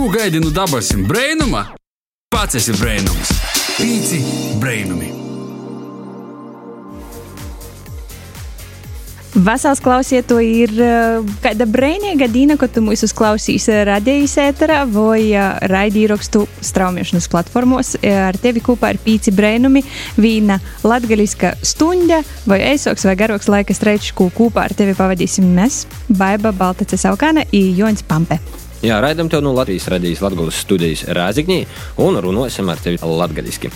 Ko gaidi no dabasim brainuma? Pats esi brainums. Pīci brainumi. Vasals klausiet, to ir uh, kāda brīvīga dīna, ko tu mūs uzklausīs radījis ēterā vai uh, raidījumā straumēšanas platformos. Ar tevi kopā ir pīci brēnumi, vīna latgaliska stunda vai eisoks vai garoks laika streičs, ko kopā ar tevi pavadīsim mēs, Baiba Baltace Saukāna un Joņs Pampe. Jā, raidām tev no Latvijas radijas Latvijas studijas Rāzikņī un runāsim ar tevi latgaliski.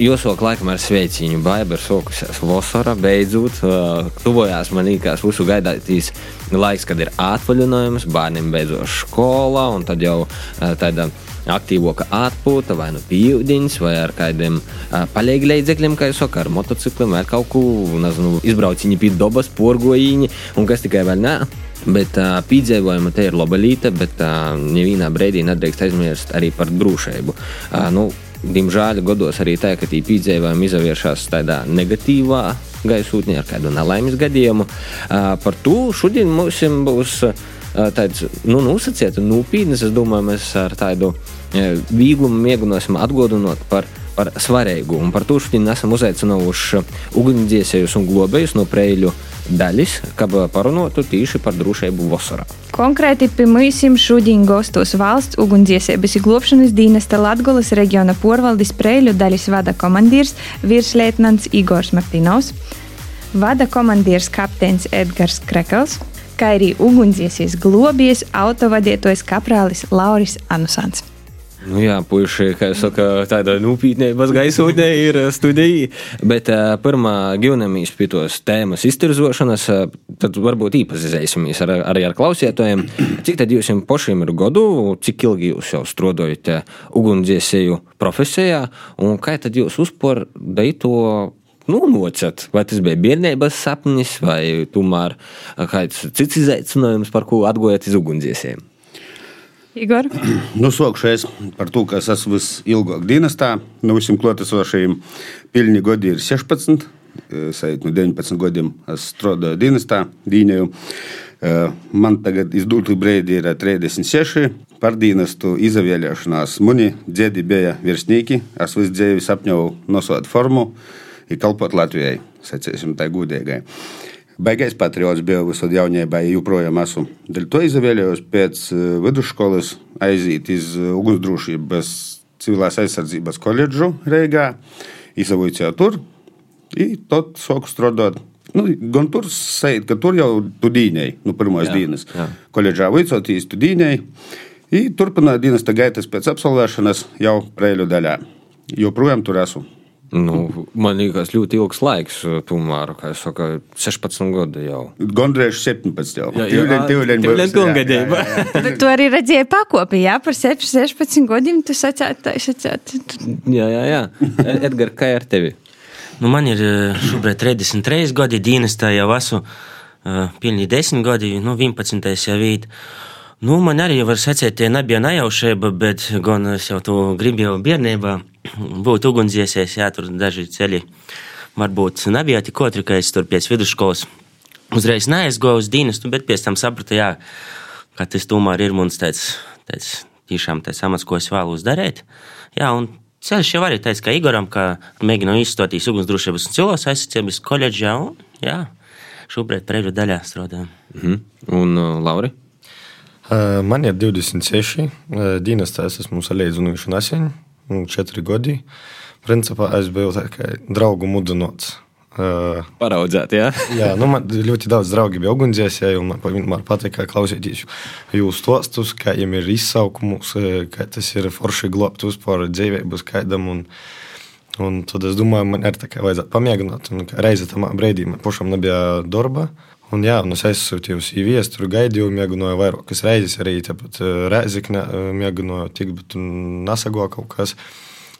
Jūsok laikam ar sveiciņu, baiba ir sokusies vasara, beidzot, uh, tuvojās man īkās visu gaidātīs laiks, kad ir atvaļinājums, bērniem beidzot skolā, un tad jau uh, tāda aktīvāka atpūta, vai nu pīļdiņš, vai ar kādiem uh, palīgi līdzekļiem, kā jau saka, ar motocikliem, vai kaut ko, nezinu, izbrauciņi pie dobas, porgojiņi, un kas tikai vēl nē. Bet uh, piedzīvojuma te ir laba līnija, bet uh, nevienā brīdī nedrīkst aizmirst arī par drošību. Uh, nu, Diemžēl gados arī tā, ka tie piedzīvojumi izvēršas tādā negatīvā gaisotnē ar kādu nelaimes gadījumu. Par to šodien mums būs tāds nu, nosacīts, nopietns. Es domāju, mēs ar tādu vieglumu mēģināsim atgādināt par, par svarīgu. Un par to šodien esam uzaicinājuši ugunsdzēsējus un globējus no Preļu daļas, kā parunātu tieši par drošību vasarā. Konkrēti pie mums šodien gastos valsts ugunsdziesības glābšanas dienesta Latgolas reģiona porvaldes Preļu daļas vada komandieris virsleitnants Igors Martinovs, vada komandieris kapteinis Edgars Krekels, kā arī ugunsdziesies globies autovadītājs kaprālis Lauris Anusants. Nu jā, puiši, kā jau saka, tāda nopietnības gaisotnē ir studija, bet uh, pirmā gimnamijas pie tos tēmas iztirzošanas, uh, tad varbūt īpazīsimies ar, arī ar klausītājiem. Cik tad jums pašiem ir godu, cik ilgi jūs jau strādājat ugunsdziesēju profesijā, un kā tad jūs uzpār to nu, nocat? Vai tas bija bērnības sapnis, vai tomēr kāds cits izaicinājums, par ko atgojat iz ugunsdziesēm? Igor? Nu, sākšu par to, ka es esmu visilgāk dienestā. No nu, visiem klātesošajiem pilni gadi ir 16. Sajūt no 19 gadiem es strādāju dienestā, dīņēju. Man tagad izdūtu brīdi ir 36. Par dienestu izvēlēšanās mani dziedi bija virsnieki. Es visu dzīvi sapņoju nosot formu un kalpot Latvijai, sacīsim tā gudīgai. Baigais patriots biju visur jaunībā, joprojām esmu. Dēļ to izvēlējos pēc eh, vidusskolas aiziet uz eh, ugunsdrošības civilās aizsardzības koledžu Reigā, izavoju tur, un tad sāku strādāt. Nu, gan tur sēž, ka tur jau studijai, nu, pirmās dienas. Koledžā vicotīs studijai. Turpināju dienas gaitas pēc absolvēšanas jau Preļu daļā. Joprojām tur esmu. Nu, man liekas, ļoti ilgs laiks, tomēr, kā jau saka, 16 gadi jau. Gandrīz 17 jau. Jā, tīvlēn pilngadība. Bet tu arī redzēji pakopi, jā, par 16 gadiem tu sacāt, tā sacāt. Jā, jā, jā. Edgar, kā ar tevi? Nu, man ir šobrīd 33 gadi, dienestā jau esmu uh, pilni 10 gadi, nu, 11 jau vīt. Nu, man arī var sacīt, tie nebija nejaušība, bet gan es jau to gribēju bērnībā būt ugunsdziesies, jā, tur daži ceļi varbūt nebija tik otri, ka es tur pēc vidusskolas uzreiz neaizgoju uz dienestu, bet pēc tam sapratu, jā, ka tas tomēr ir mums tāds, tāds tiešām tāds amats, ko es vēlos darīt. Jā, un ceļš jau arī teica, ka Igoram, ka mēģinu izstoties ugunsdrošības un cilvēks aizsardzības koledžā, un jā, šobrīd preļu daļā strādājam. Mm -hmm. Un uh, Lauri? Uh, man ir 26. Uh, dienestā es esmu salīdzinoši nesen. Četri gadi. Principā es biju draugu mudināts. Uh, Paraudzēt, jā. jā, nu man ļoti daudz draugi bija ugunsdzēsēji, un man, patīk, kā klausīties jūsu stostus, kā viņiem ir izsaukums, kā tas ir forši globt uzpār dzīvības kaidam. Un, un tad es domāju, man ir tā kā vajadzētu pamēģināt, un reizi tam brīdī man pašam nebija darba. Un, jā, un es aizsūtīju CV, es tur gaidīju, mēģināju vairākas reizes, arī tāpat Rēzikne mēģināju tikt, bet nesago kaut kas.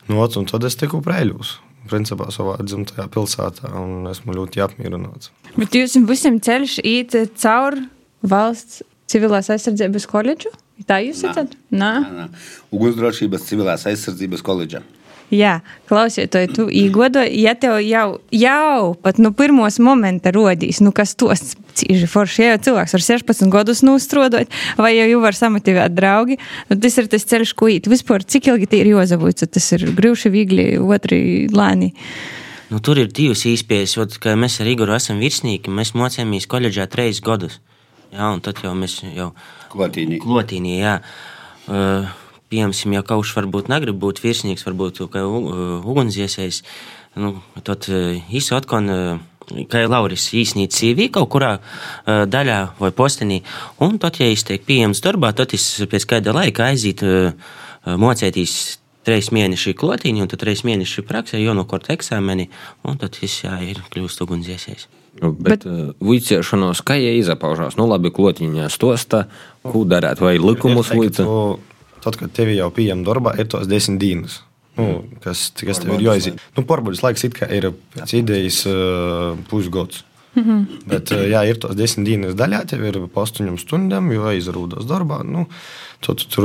Nu, un tad es tiku prēļos. Principā savā dzimtajā pilsētā, un esmu ļoti apmierināts. Bet jūs visam ceļš iet cauri valsts civilās aizsardzības koledžu? Tā jūs esat? Nē, nē. Ugunsdrošības civilās aizsardzības koledža. Jā, klausieties, tu īgodoji, ja tev jau, jau pat no pirmos momenta rodīs, nu kas tos cīži forši, ja jau cilvēks ar 16 gadus nostrodot, vai jau jau var samotivēt draugi, nu tas ir tas ceļš, ko īt. Vispār, cik ilgi tie ir jozavots, tas ir grūši, viegli, otri lēni. Nu, tur ir divas īspējas, kad mēs ar Igoru esam virsnieki. Mēs mocījāmies koledžā trīs gadus. Jā, un tad jau mēs jau Klotīnī. klotīnī, jā. Uh, piemēram, ja kaut kurš varbūt negrib būt virsnieks, varbūt kā ugunsdziesējs, nu, tad īsi atkon. Kā jau Lauris īsnīt CV kaut kurā uh, daļā vai postenī, un tad, ja es tiek pieejams darbā, tad es pēc kāda laika aiziet uh, mocēties trīs mēneši klotīņi, un tad trīs mēneši praksē, jo no korta eksāmeni, un tad es jā, ir kļūst ugunsdziesējs. Nu, bet, bet uh, vicēšanos, kā jau izpaužās, nu labi, klotiņā stosta, ko darāt, vai likumus līdzi? Tad, kad tev jau pieejama darbā, ir tos desmit dienas. Nu, kas, kas tev ir jāiziet? Nu, Pārbaudas laiks ir pēc idejas uh, pusgads. Mm -hmm. Bet, uh, jā, ir tos desmit dienas daļā, tev ir pa astoņām stundām, jo aizrūdas darbā. Nu, Tad tu tur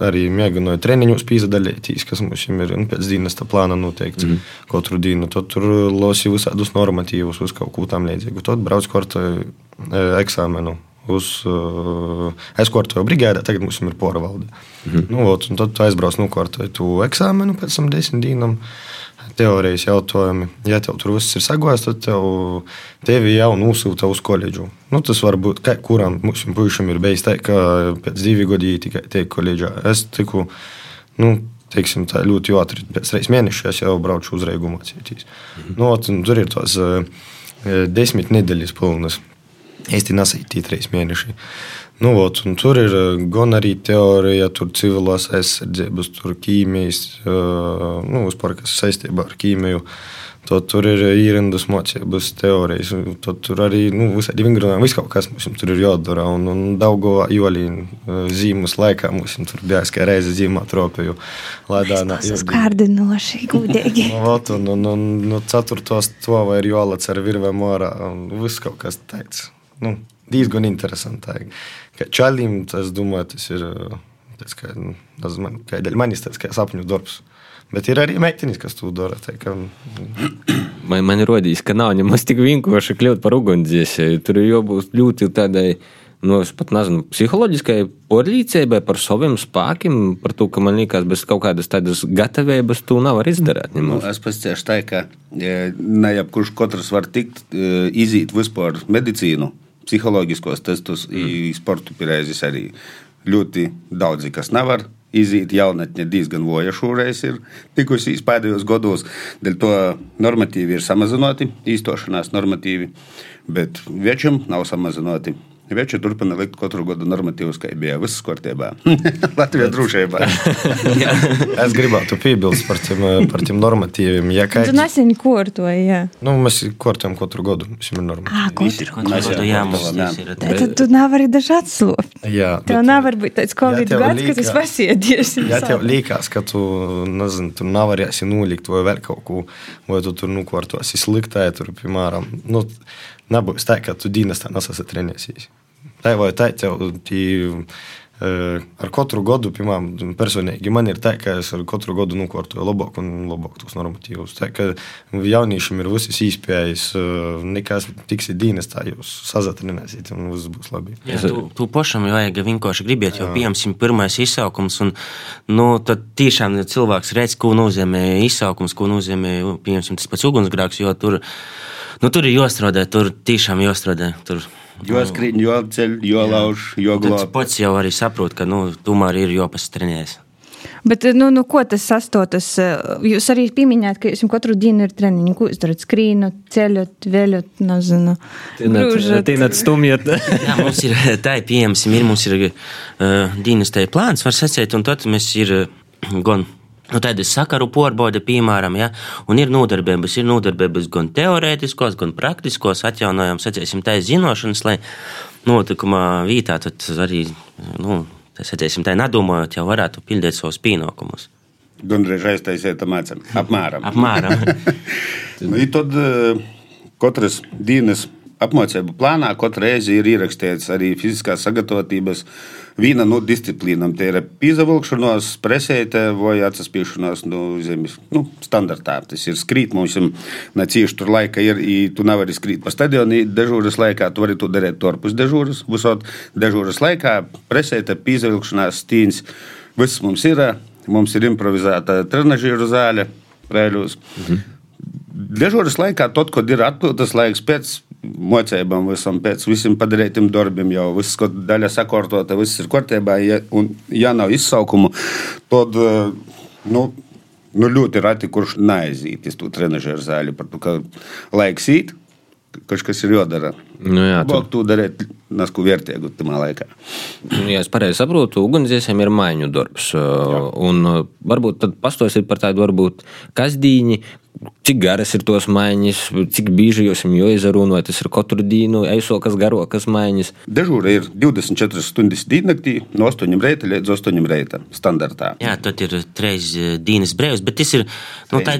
arī mēģināju treniņus pīzdaļēties, kas mums ir nu, pēc dienas plāna noteikts mm -hmm. katru dienu. Tad tur losi visādus normatīvus uz kaut ko tam līdzīgu. Tad brauc korta eksāmenu uz uh, aizkortoju brigādā, tagad mums ir porvalde. Mm -hmm. nu, ot, tad tu aizbrauc nokārtoju to eksāmenu pēc tam desmit dienām. Teorijas jautājumi. Ja tev tur viss ir sagājis, tad tev, tevi jau nosūta uz koledžu. Nu, tas var būt, ka, kuram mums puišam ir bijis tā, ka pēc divi gadi tikai tiek koledžā. Es tiku, nu, teiksim, tā ļoti ātri, pēc reizes mēneša es jau braucu uz Reigu mācīties. -hmm. nu, tur ir tās uh, desmit nedēļas pilnas īsti nesaistīti trīs mēneši. Nu, ot, tur ir gan arī teorija, tur civilās aizsardzības, tur ķīmijas, nu, vispār, kas saistībā ar ķīmiju. Tad tur ir īrendas mācības, teorijas. Tad tur arī nu, visādi vingrinājumi, viss kaut kas mums tur ir jādara. Un, un Daugovā Jolīna zīmes laikā mums tur bija kā reize zīmā tropēju. Lēdānā. Tas kārdinoši, gudīgi. Ot, un, un, un, un no ceturtos to vai ir jālac ar virvēm ārā. Viss kaut kas teica nu, diezgan interesanti. Kā čalim, tas, domāju, tas ir tas, kā, nu, tas man, kā manis tas kā sapņu darbs. Bet ir arī meitenes, kas to dara. Ka... man, man ir rodījis, ka nav nemaz tik vienkārši kļūt par ugunsdziesēju. Tur ir jābūt ļoti tādai. Nu, es pat nezinu, psiholoģiskai porlīcībai par saviem spēkiem, par to, ka man liekas, bez kaut kādas tādas gatavības tu nevar izdarīt. Nu, es pats tieši tā, ka ne jebkurš katrs var tikt, iziet vispār medicīnu psiholoģiskos testus, mm. sporta pieredzes arī ļoti daudzi, kas nevar. Iziet jaunatne diezgan voja šoreiz ir tikusies pēdējos gados. Dēļ to normatīvi ir samazināti, īstošanās normatīvi, bet večam nav samazināti. Veču turpina likt katru gadu normatīvus, kā bija viss kārtībā. Latvijā drošībā. es gribētu piebilst par tiem, par tiem normatīviem. Ja kā... Tu nesen kortoji, jā. Nu, mēs kortojam katru gadu. Mums ir normatīvi. Ah, katru, katru gadu, jā, mums ir. Tad tu nevari daži atslūpt. Jā. Tev bet, nevar būt tāds Covid gads, līkā, ka tas pasiedies. Ja tev liekas, ka tu, nezinu, tu nevarēsi nolikt vai vēl kaut ko, vai tu tur nukortosi sliktai, tur, piemēram, nu, nebūs tā, ka tu dienestā nesasi trenēsies. Tā vai tā, tev tī, ar katru gadu, piemēram, personīgi man ir tā, ka es ar katru gadu nokārtoju labāk un labāk tos normatīvus. Tā kā jauniešiem ir visas īspējas, nekas tiks dienestā, jūs sazatrinēsiet un viss būs labi. Jā, tu, tu pašam vajag vienkārši gribēt, jo, piemēram, pirmais izsaukums, un, nu, tad tiešām cilvēks redz, ko nozīmē izsaukums, ko nozīmē, piemēram, tas pats ugunsgrāks, jo tur nu, tur ir jāstrādā, tur tiešām jāstrādā. Tur. Jo skrien, jo ceļ, jo lauž, jo glābj. Tas pats jau arī saprot, ka nu, tomēr ir jāpastrenējas. Bet, nu, nu, ko tas sastotas? Jūs arī pieminējāt, ka jums katru dienu ir treniņi. Ko jūs darat? Skrīnot, ceļot, veļot, nezinu. Tīnāt, stumjot. Jā, mums ir tā, pieejams, ir, mums ir uh, dienas tā plāns, var sacēt, un tad mēs ir uh, gan Nu, tāda sakaru porbaude, piemēram, ja, un ir nodarbības, ir nodarbības gan teorētiskos, gan praktiskos, atjaunojam, sacīsim, tā zināšanas, lai notikumā vītā tad arī, nu, sacīsim, tā nedomājot, jau varētu pildīt savus pienākumus. Gandrīz aiztaisiet apmēram. Apmēram. nu, tad katras dienas apmācību plānā katru reizi ir ierakstīts arī fiziskās sagatavotības viena no disciplīnām. Tie ir pīzavilkšanos, presēta vai atsaspīšanās no zemes nu, standartā. Tas ir skrīt, mums ir necieši tur laika ir, i tu nevari skrīt pa stadionu dežūras laikā, tu vari to darīt torpus dežūras, visot dežūras laikā, presēta, pīzavilkšanās, stīns, viss mums ir, mums ir improvizēta trenažīru zāle, prēļos. Mhm. Dežūras laikā, tad, kad ir atpūtas laiks pēc mocībām, visam pēc visiem padarītiem darbiem, jau viss, ko daļa sakārtota, viss ir kārtībā, ja, un ja nav izsaukumu, tad nu, nu, ļoti reti kurš neaiziet uz to trenižera zāli, par to, ka laiks īt, kaut kas ir jādara. Nu, jā, tu... Bok, tu darīt nesku vērtīgu tamā laikā. Nu, ja es pareizi saprotu, ugunsdziesiem ir maiņu darbs. Jā. Un varbūt tad pastosiet par tādu varbūt kasdīņi, Cik garas ir tos maiņas, cik bieži jūs viņu izrunājat? Tas ir katru dienu, eisokas, garokas maiņas. Dežūra ir 24 stundas diennaktī, no 8 reita līdz 8 reita standartā. Jā, tad ir treis eh, dienas brīvs, bet tas ir nu, tā,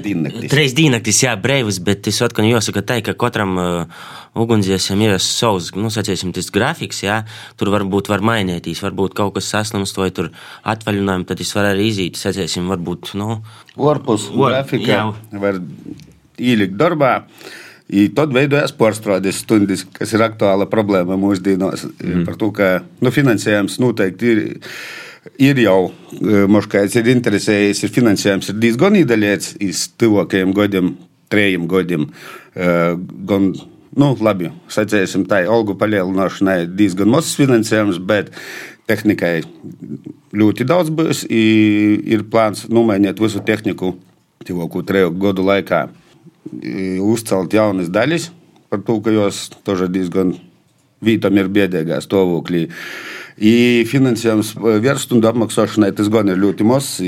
treis diennaktis, jā, brīvs, bet tas atkal jāsaka tā, ka katram uh, ugunsdziesam ir savs, nu, sacīsim, tas grafiks, jā, tur varbūt var mainīties, varbūt kaut kas saslimst vai tur atvaļinājumi, tad tas var arī izīt, sacīsim, varbūt, nu. Orpus grafika jā. var ielikt darbā. I tad veidojas pārstrādes stundas, kas ir aktuāla problēma mūsdienās. Mm. Par to, ka nu, finansējums noteikti ir. Ir jau Moškais ir interesējies, ir finansējums ir diezgan iedalīts iz tuvākajiem gadiem, trejiem gadiem. Gan nu, labi, sacēsim, tā algu palielināšanai diezgan mazs finansējums, bet tehnikai ļoti daudz būs. Ir plāns nomainīt visu tehniku tuvāko treju gadu laikā, uzcelt jaunas daļas, par to, ka jos diezgan vītam ir biedēgā stāvoklī. Finansējums vierstundu apmaksāšanai tas gan ir ļoti mazs.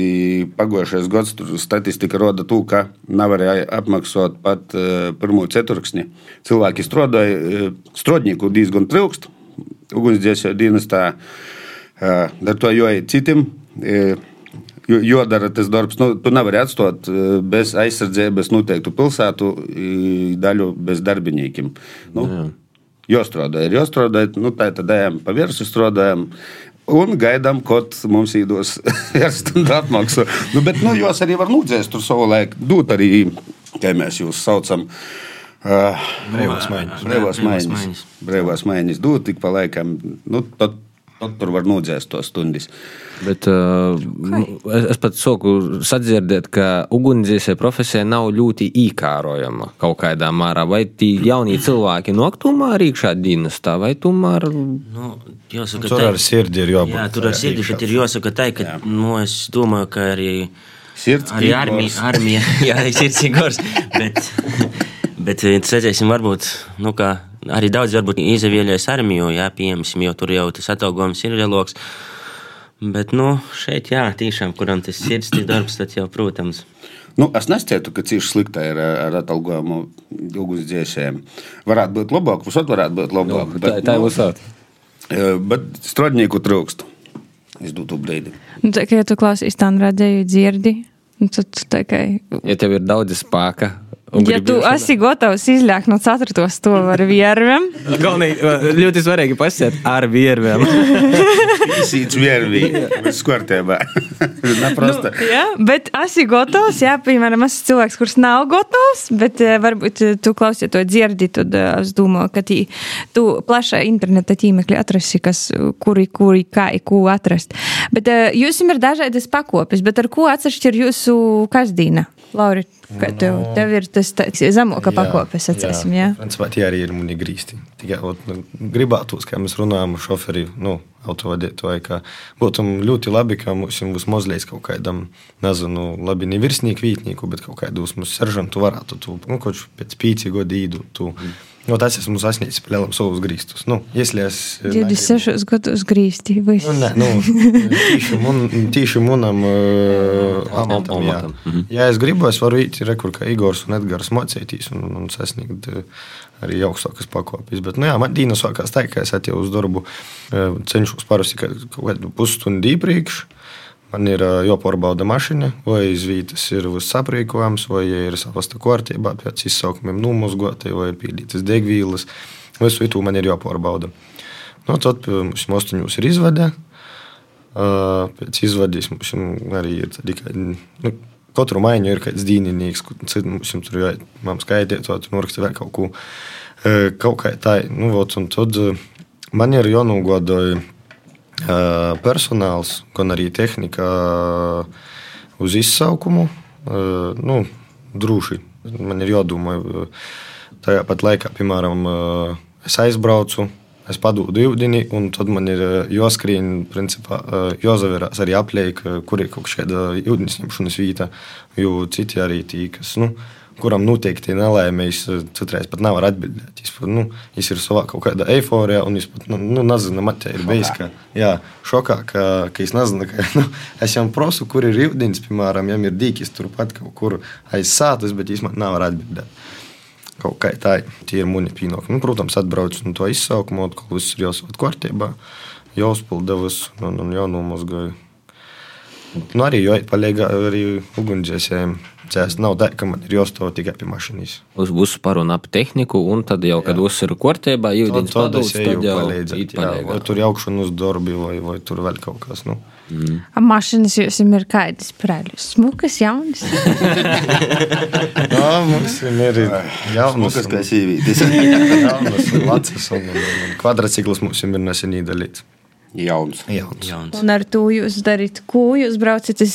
Pagājušais gads statistika roda to, ka nevarēja apmaksāt pat pirmo ceturksni. Cilvēki strādāja, strādnieku diezgan trūkst. Ugunsdzēsēju dienestā ar to jāiet citiem. Jādara tas darbs. Nu, tu nevari atstāt bez aizsardzības noteiktu pilsētu daļu bez darbiniekiem. Nu, Jā jāstrādā. Ir jāstrādā, nu, tā tad ejam pa virsmu, strādājam. Un gaidām, kad mums īdos stundu atmaksu. Nu, bet nu, jūs arī varat lūdzēt tur savu laiku, dot arī, kā mēs jūs saucam. Uh, brīvās maiņas. Brīvās maiņas. Brīvās maiņas dot tik pa laikam. Nu, tad, tad tur var nūdzēst to stundas. Uh, Bet, uh, es, es pat saku, sadzirdēt, ka ugunsdzēsēji profesija nav ļoti īkārojama kaut kādā mērā. Vai tie jaunie cilvēki noktumā rīkšā dienestā, vai tomēr? Nu, jāsaka, tur ar sirdi ir jābūt. Jā, tur ar sirdi, bet ir jāsaka tā, ka, jā. nu, es domāju, ka arī. Sirds arī armija, armija, jā, sirds ir gors, bet, bet, redzēsim, varbūt, nu, kā arī daudz varbūt izavieļojas armiju, jā, piemēram, jo tur jau tas atalgojums ir lieloks. Bet, nu, šeit, jā, tiešām, kuram tas sirds ir darbs, tad jau, protams. Nu, es neskatu, ka cīņš slikta ir ar atalgojumu ugunsdzēsējiem. Varētu būt labāk, visot varētu būt labāk. Nu, tā, tā ir visot. Bet strādnieku trūkst. Es dotu brīdi. Nu, tā, ja tu klausies tā, redzēju, dzirdi, nu, tad tā kā. Ja tev ir daudz spēka, Ja tu esi gatavs izļākt no 4. stūra ar vierviem, Galvenīgi, ļoti svarīgi pasiet ar vierviem. Sīts viervī, skortībā. nu, jā, bet esi gatavs, jā, piemēram, esi cilvēks, kurš nav gatavs, bet varbūt tu klausies to dzirdi, tad es domāju, ka tī, tu plašā interneta tīmekļa atrasi, kas, kuri, kuri, kā, ko atrast. Bet jūs jums ir dažādas pakopes, bet ar ko atšķir jūsu kasdīna? Lauri, kā tev, no. tev ir tas zemākā pakāpe, jā? Principā tie arī ir muni grīsti. Tikai nu, gribētos, kā mēs runājam ar šoferi, nu, autovadītāju, ka būtu ļoti labi, ka mums vismaz līdz kaut kādam, nezinu, labi, ne virsnieku, vītnieku, bet kaut kādu mums seržantu varētu, tu, nu, kaut pēc pīci gadu īdu, tu. Mm Nu, tas esmu sasniedzis palielam savus grīstus. Nu, если es... 26 gadus grīsti. Nu, nē, nu, tīši, mun, tīši munam uh, amatam, jā. Mhm. Ja es gribu, es varu īt, rekur, kā Igors un Edgars mocētīs un, un sasniegt uh, arī augstākas pakopes. Bet, nu jā, man dīna sākās tā, ka es atjau uz darbu uh, cenšos parasti kaut kādu pusstundu īpriekš. Man ir jāpārbauda mašīna, vai zvītas ir viss aprīkojams, vai ir savasta kārtībā, pēc izsaukumiem numuzgota, vai ir pīdītas degvīlas. Visu itu man ir jāpārbauda. Nu, tad mums mostiņos ir izvade. Pēc izvades mums arī ir tikai. Nu, katru maiņu ir kāds dīninieks, mums tur jāmam skaidrot, tur noraksta vēl kaut ko. Kaut kā tā, nu, vot, un tad man ir jānogodoja personāls, gan arī tehnika uz izsaukumu. Nu, droši man ir jādomā. Tajā pat laikā, piemēram, es aizbraucu, es padodu ūdeni, un tad man ir jāskrien, principā, jāzaverās arī apliek, kur ir kaut kāda ūdens ņemšanas vieta, jo citi arī tī, kas, nu, kuram noteikti nelaimējis, citreiz pat nevar atbildēt. Viņš, nu, viņš ir savā kaut kādā eiforijā, un viņš pat nu, nu, nezina, matē ir bijis. Ka, jā, šokā, ka, ka es nezinu, ka nu, es jau prasu, kur ir ūdens, piemēram, ja ir dīķis turpat kaut kur aiz sātas, bet viņš man nevar atbildēt. Kaut kā tā, tie ir muni pienākumi. Nu, protams, atbrauc no to izsaukumu, atkal viss ir jāsūt kārtībā, jāuzpilda viss un, un jānomazgāja. Nu, arī jāiet palīgā arī ugunsdzēsējiem. Tas nav tā, ka man ir jāstāv tikai pie mašīnas. Uz busu parunā ap tehniku, un tad jau, kad viss ir kārtībā, jūtas padūts, tad jau palīdzēt. Jā, vai tur jaukšana uz darbi, vai, vai tur vēl kaut kas. Nu. Mm. A mašīnas jums ir kādas prēļus? Smukas, jaunas? Jā, mums ir jaunas. Smukas, kā sīvītis. jaunas, vecas, un, un, un kvadrcikls mums ir nesen iedalīts. Jauns. Jauns. Jauns. Un ar to jūs darāt, ko jūs braucat, es,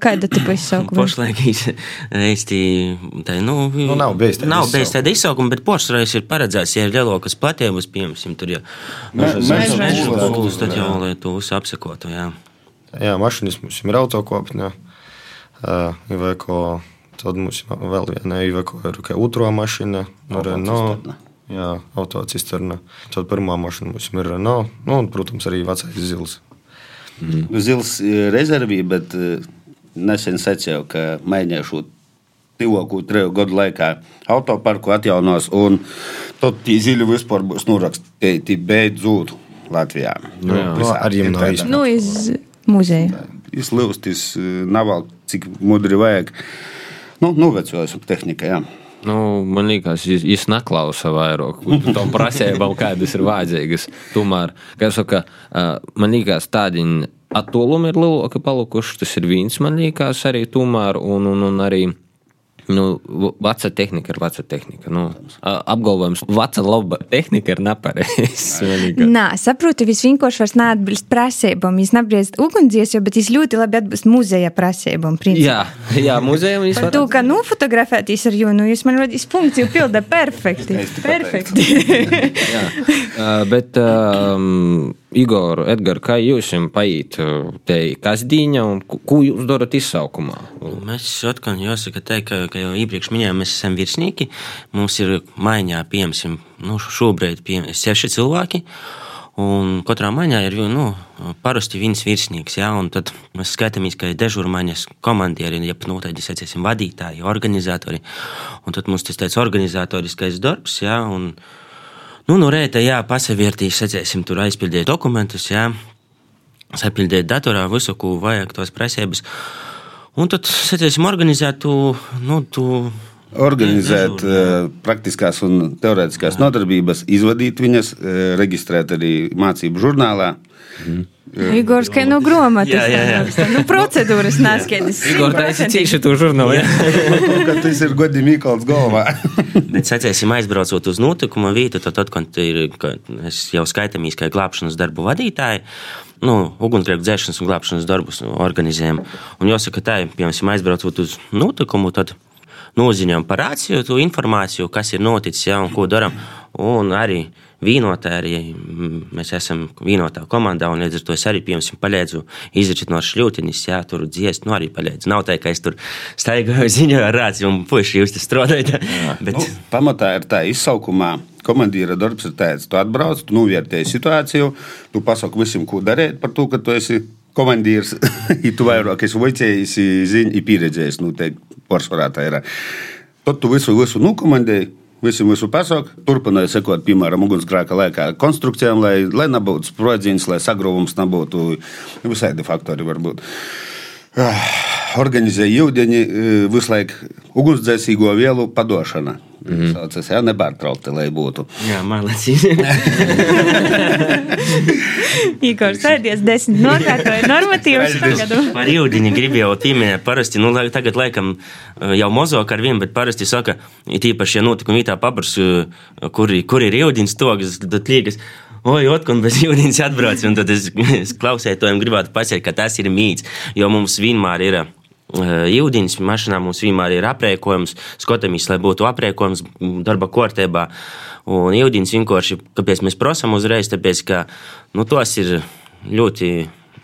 kāda tipa izsaukuma? Pašlaik īsti, tā, nu, Nu, nav bijis tāda nav izsaukuma. bijis tāda izsaukuma, bet poršreiz ir paredzēts, ja ir lielākas platības, piemēram, tur jau Meža būs, tad jau, lai to visu apsekotu, jā. Jā, mašīnas mums ir autokopņa. Iveco, tad mums ir vēl viena Iveco ir kā otro mašīna. No Renault. Jā, autocisterna. Tad pirmā mašīna mums ir Renault. Nu, un, protams, arī vecais zils. Zils eh, rezervī, bet eh, nesen secēju, ka mēģināšu tuvāko treju gadu laikā autoparku atjaunos, un tad tie ziļi vispār būs nurakstīti beidzot Latvijā. Nu, jā. Ar jiem nav īsti. Nu, iz muzeja. Izlūstis nav vēl cik mudri vajag. Nu, novecojos tehnika, jā. Nu, man liekas, viņš, neklausa vairāk tām prasībām, kādas ir vajadzīgas. Tomēr, kā jau saka, man liekas, tādi attālumi ir lielāki palikuši. Tas ir viens, man liekas, arī tomēr. Un, un, un arī nu, veca tehnika ir veca tehnika. Nu, apgalvojums, veca laba tehnika ir nepareizs. Nē, saprotu, viņš vienkārši vairs neatbilst prasībām. Viņš neapbriest ugunsdziesmu, bet viņš ļoti labi atbilst muzeja prasībām. Jā, jā muzejam viņš Par to, ka nu fotografēties ar jūnu, jūs man rodīs funkciju pilda perfekti. Perfekti. Jā, uh, bet um, Igor, Edgars, kā jūs paiet te kasdīņa un ko- jūs darat izsaukumā? Mēs atkal jāsaka, tā, ka, ka jau iepriekš minējām, mēs esam virsnieki. Mums ir maiņā, piemēram, nu, šobrīd piemēram, seši cilvēki. Un katrā maiņā ir nu, parasti viens virsnieks, ja, tad mēs skatāmies, ka ir dežurmaņas komandieri, ja nu, tādi secēsim vadītāji, organizatori. Un tad mums tas tāds organizatoriskais darbs, ja, un, nu, no rēta, jā, pasavērtīs, secēsim, tur aizpildīt dokumentus, jā, sapildīt datorā visu, ko vajag, tos prasības. Un tad, secēsim, organizēt to, nu, to Organizēt uh, praktiskās un teorētiskās nodarbības, izvadīt viņas, uh, reģistrēt arī mācību žurnālā. Igors, ka nu grāmatas. Jā, jā, jā. tā, Nu, procedūras neskaidrs. Igor, tā esi cīši to žurnālu. Ja? Kad tas ir godīgi Mikls galvā. Bet, secēsim, aizbraucot uz notikuma vietu, tad, tad kad ir, kad es jau skaitāmies kā glābšanas darbu vadītāji, nu, ugunsgrēku dzēšanas un glābšanas darbus organizējam. Un jāsaka, tā, piemēram, aizbraucot uz notikumu, tad noziņām par rāciju, to informāciju, kas ir noticis, ja, un ko darām. Un arī vīnotā, arī mm, mēs esam vīnotā komandā, un līdz ar to es arī, piemēram, palīdzu izračīt no šļūtiņas, jā, tur dziest, nu arī palīdzu. Nav tā, ka es tur staigāju ziņā ar rāciju, un puiši jūs tur strādājat. Bet, Nu, pamatā ir tā izsaukumā. Komandīra darbs ir tāds, tu atbrauc, tu novērtēji situāciju, tu pasaki visiem, ko darīt par to, ka tu esi komandīrs, ja tu vairāk esi voicējis, zini, ir pieredzējis, nu, te pārsvarā tā ir. Tad tu visu, visu nokomandēji. Visam visu pasauku, turpināja sekot, piemēram, ugunsgrēka laikā konstrukcijām, lai, lai nebūtu sprodziņas, lai sagrūvums nebūtu visādi faktori varbūt. Ah, Organizēja ūdeni, visu laiku ugunsdzēsīgo vielu padošana. Mm. Tas jau nepārtraukti, lai būtu. Jā, mākslinieks. Igor, sēdies desmit nokārtoja normatīvus tagad. Par ūdeni gribēju pieminēt. Parasti, nu, lai- tagad laikam eh, jau mozog ar vienu, bet parasti saka, it īpaši, ja notikumi vietā paprasu, kur, kur ir ūdens togas, tad liekas, oi, otkon bez ūdens atbrauc. Un tad es, es klausētojiem gribētu pateikt, ka tas ir mīts, jo mums vienmēr ir. Jūdienas mašīnā mums vienmēr ir aprēķins, skatāmies, lai būtu aprēķins darba kārtībā. Un jūdienas vienkārši, kāpēc mēs prasām uzreiz, tāpēc, ka nu, tos ir ļoti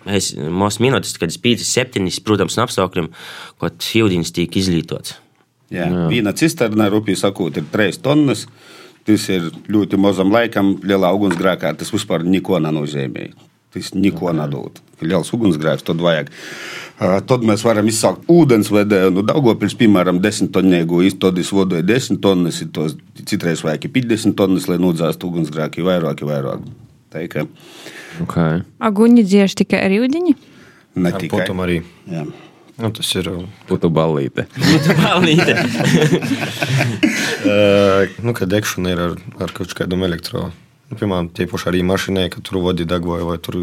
mazs minūtes, kad ir 5, 7, protams, no apstākļiem, kad jūdienas tiek izlietots. Jā, Jā. Viena cisterna, rupīgi sakot, ir 3 tonnas. Tas ir ļoti mazam laikam, lielā ugunsgrēkā. Tas vispār neko nenozīmē. Tas neko okay. nedod. Liels ugunsgrēks, tad vajag. Uh, tad mēs varam izsākt ūdensvedēju. Nu, Daugopils, piemēram, 10 tonnēgu, es vodoju 10 tonnas, tos citreiz vajag 50 tonnas, lai nodzāstu ugunsgrēki vairāk, vairāk. Tā kā. Okay. Aguņi dziež tikai ar ūdeni? Ne tikai. putumu arī. Jā. Nu, tas ir. Putu ballīte. Balīte. Uh, nu, kad degšana ir ar, ar kaut kādam elektronisku. Nu, piemēram, tie paši arī mašīnai, ka tur vodi degvoja vai tur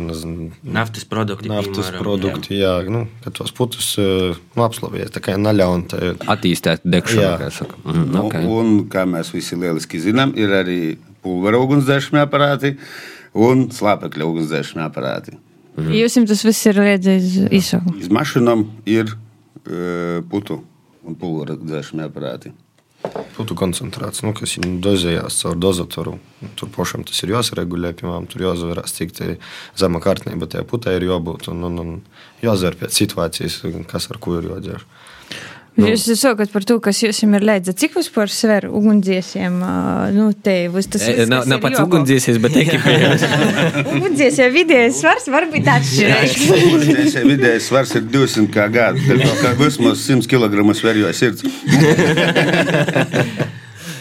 nezinu, Naftas produkti. naftas piemēram, produkti. Jā, nu, ka tos putus nu, apslavēs. Tā kā naļauna. Attīstīt degšanu, Jā. kā saka. Mm, Nu, okay. Un, kā mēs visi lieliski zinām, ir arī pulvera ugunsdzēsmē aparāti un slāpekļa ugunsdzēsmē aparāti. Mhm. Jūs jums tas viss ir liedzis izsaukt. Iz mašīnām ir e, putu un pulvera dzēsmē aparāti. Putu koncentrāts, nu, kas ir dozējās caur dozatoru. Tur pašam tas ir jāsaregulē, piemēram, tur jāsavērās, cik tā zema kārtnība tajā putē ir jābūt. Un, un, un jāzēr pēc situācijas, kas ar ko ir jādzer. Nu. Jūs sakat par to, kas jums ir līdzi. Cik vispār sver ugunsdziesiem? Nu, te būs tas E, viss, Nav, nav ir pats jogo. ugunsdziesies, bet ekipējums. Ugunsdziesē vidējais svars var būt atšķirīgs. Ugunsdzēsē vidējais svars ir 200 kg. Tā kā vismaz 100 kg sverjo sirds.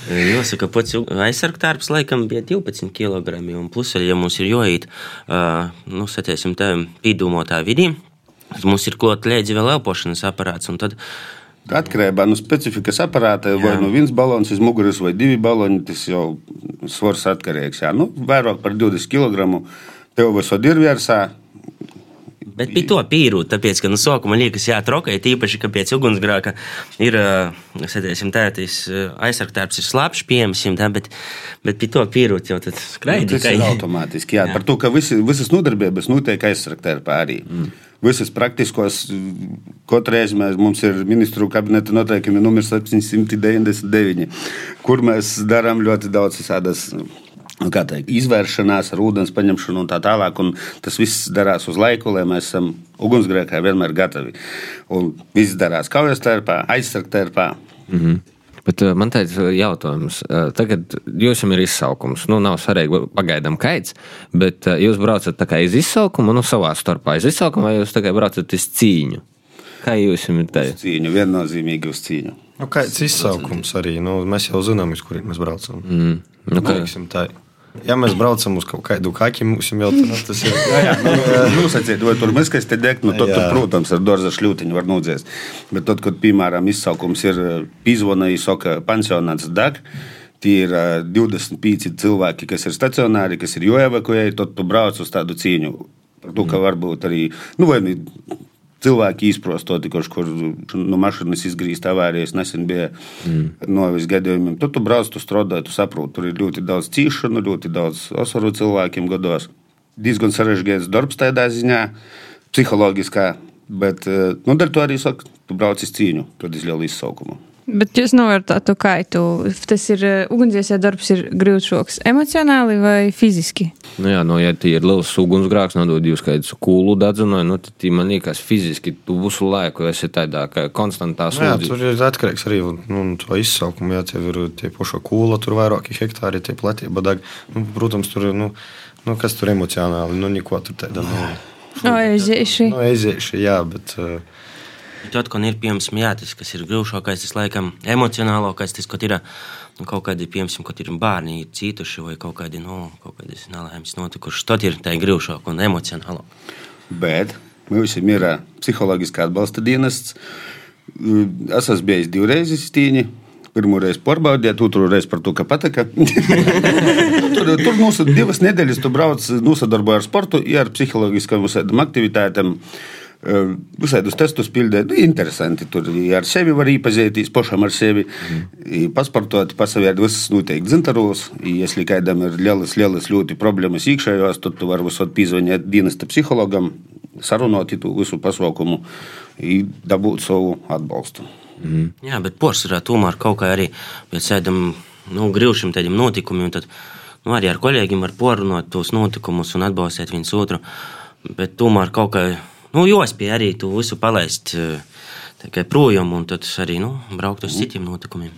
Jāsaka, pats aizsargtārps laikam bija 12 kg. Un plus, ja mums ir jāiet, uh, nu, satiesim, tā pīdūmotā vidī, tad mums ir klāt līdzi vēl elpošanas aparāts. Un tad Atkarībā no specifikas aparāta, vai nu viens balons uz muguras, vai divi baloni, tas jau svars atkarīgs. Jā. Nu, vairāk par 20 kg tev visur ir virsā. Bet bija to pīrūt, tāpēc, ka no sākuma liekas, jā, trokai, tīpaši, ka pēc ugunsgrāka ir, satiesim, tā, tas aizsargtārps ir slāpš, piemēram, tā, bet, bet bija to pīrūt jau tad Nu, skraidi. tas ir automātiski. Jā, jā. Par to, ka visi, visas nodarbības notiek aizsargtērpā arī. Mm. Visas praktiskos, katru reizi mums ir ministru kabineta noteikumi numurs 799, kur mēs darām ļoti daudz visādas. nu, teikt, Izvēršanās ar ūdens paņemšanu un tā tālāk. Un tas viss darās uz laiku, lai mēs esam ugunsgrēkā vienmēr gatavi. Un viss darās kaujas tērpā, aizsargtērpā. Bet uh, man tāds jautājums, uh, tagad jums ir izsaukums. Nu, nav svarīgi, pagaidām kaits, bet uh, jūs braucat tā kā iz izsaukumu, nu, savā starpā iz izsaukumu, vai jūs tikai braucat uz cīņu? Kā jūs esat tā? Cīņu, viennozīmīgi uz cīņu. Nu, kāds izsaukums arī? Nu, mēs jau zinām, uz kuriem mēs braucam. Mm. Nu, kā, Teiksim tā. Ja mēs braucam uz kaut kādu kaki, mums jau tā, tas ir. Jā, jā, nu, nu, saciet, vai tur mēs, kas te deg, nu, tad, tad, protams, ar dārza šļūtiņu var nodzēst. Bet tad, kad, piemēram, izsaukums ir pīzvona, izsaka pensionāts deg, tie ir ā, 25 cilvēki, kas ir stacionāri, kas ir joevakuē, tad tu brauc uz tādu cīņu. Par to, ka varbūt arī, nu, nu, cilvēki izprostoti, kurš kur no mašīnas izgrīzt avārijas, nesen bija mm. novis gadījumiem. Tad tu brauc, tu strādā, tu saproti, tur ir ļoti daudz cīšanu, ļoti daudz osaru cilvēkiem gados. Diezgan sarežģīts darbs tādā ziņā, psiholoģiskā, bet, eh, nu, dēļ to arī saka, tu brauc uz cīņu, tad izlielu izsaukumu. Bet jūs novērtējat to kaitu. Tas ir ugunsdziesē darbs, ir grūts emocionāli vai fiziski. nu, jā, nu, ja tie ir liels ugunsgrēks, nodod jūs kādu kūlu dedzinu, nu, tad tie man liekas fiziski, tu visu laiku esi tādā konstantā Nu, jā, slūdzī. tur ir atkarīgs arī nu, no izsaukuma. Jā, tev ir tie paši kūla, tur vairāki hektāri, tie platība. Dag. Nu, protams, tur ir. Nu, nu, kas tur emocionāli? Nu, neko tur tāda. Nu, O, ezīši. nu, eizieši, jā, bet. Uh, Tad, kad ir piemēram, jā, tas, kas ir grūtākais, tas laikam emocionālākais, tas, kad ir nu, kaut kādi, piemēram, kad ir bērni cietuši vai kaut kādi, nu, kaut kādas nelaimes notikušas, tad ir tā grūtāk un emocionālāk. Bet mums ir psiholoģiskā atbalsta dienests. Es esmu bijis divreiz cīņā. Pirmo reizi pārbaudījāt, otru reizi par to, ka patika. tur tur mūsu divas nedēļas tu brauc, nosadarbojies ar sportu, ja ar psiholoģiskām aktivitātēm. Visādus testus pildīt, nu, interesanti. Tur ar sevi var iepazīties, pašam ar sevi. Mm. Pasportot, pasavērt visas noteikti zintaros. Ja kādam ir lielas, lielas ļoti problēmas iekšējās, tad tu vari visot pīzvanīt dienesta psihologam, sarunāt to visu pasaukumu, dabūt savu atbalstu. Mm. Jā, bet porcelāna tomēr kaut kā arī pēc tādiem nu, grūšiem tādiem notikumiem. Tad, nu, arī ar kolēģiem var porunāt tos notikumus un atbalstīt viens otru. Bet tomēr kaut kā nu, jospēja arī to visu palaist tikai projām un tad arī nu, braukt uz citiem notikumiem.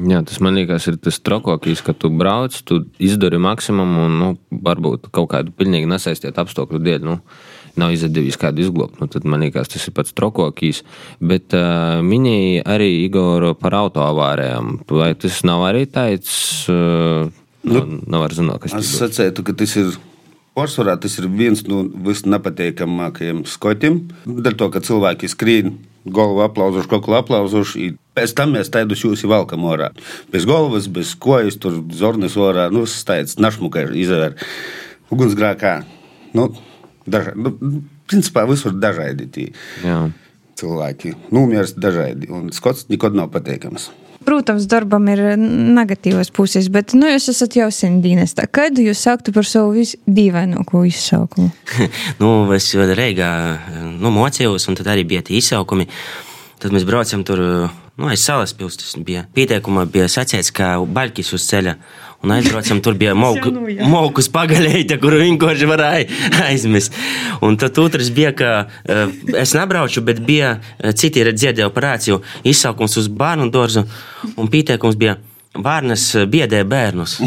Jā, tas man liekas, ir tas trakākais, ka tu brauc, tu izdari maksimumu un nu, varbūt kaut kādu pilnīgi nesaistītu apstākļu dēļ. Nu, nav izdevies kādu izglābt. Nu, tad man liekas, tas ir pats trakākais. Bet uh, minēja arī Igoru par autoavārijām. Vai tas nav arī tāds? Uh, nu, nav var zināt, kas tas ir. Es sacētu, ka tas ir Pārsvarā tas ir viens no visnepatīkamākajiem skotiem. Dēļ to, ka cilvēki skrien, galvu aplauzuši, koklu aplauzuši. Pēc tam mēs tādus jūs valkam orā. Bez galvas, bez kojas, tur zornis orā, nu, stāsts našmukai izvēr. Ugunsgrākā. Nu, daža, nu, principā visur dažādi tie cilvēki. Numieris dažādi, un skots nekad nav pateikams. Protams, darbam ir negatīvas puses, bet nu, jūs esat jau sen dienestā. Kad jūs sāktu par savu visdīvaināko izsaukumu? nu, es reigā nu, mocījos, un tad arī bija tie izsaukumi. Tad mēs braucam tur, nu, aiz salas pilsētas. Pieteikumā, bija sacīts, ka baļķis uz ceļa Un aizbraucam, tur bija mauku, maukus pagaļēta, kuru vienkārši varēja aizmest. Un tad otrs bija, ka uh, es nebraucu, bet bija citi dziedēju operāciju izsaukums uz bērnu dārzu un pieteikums bija Bērnas biedē bērnus.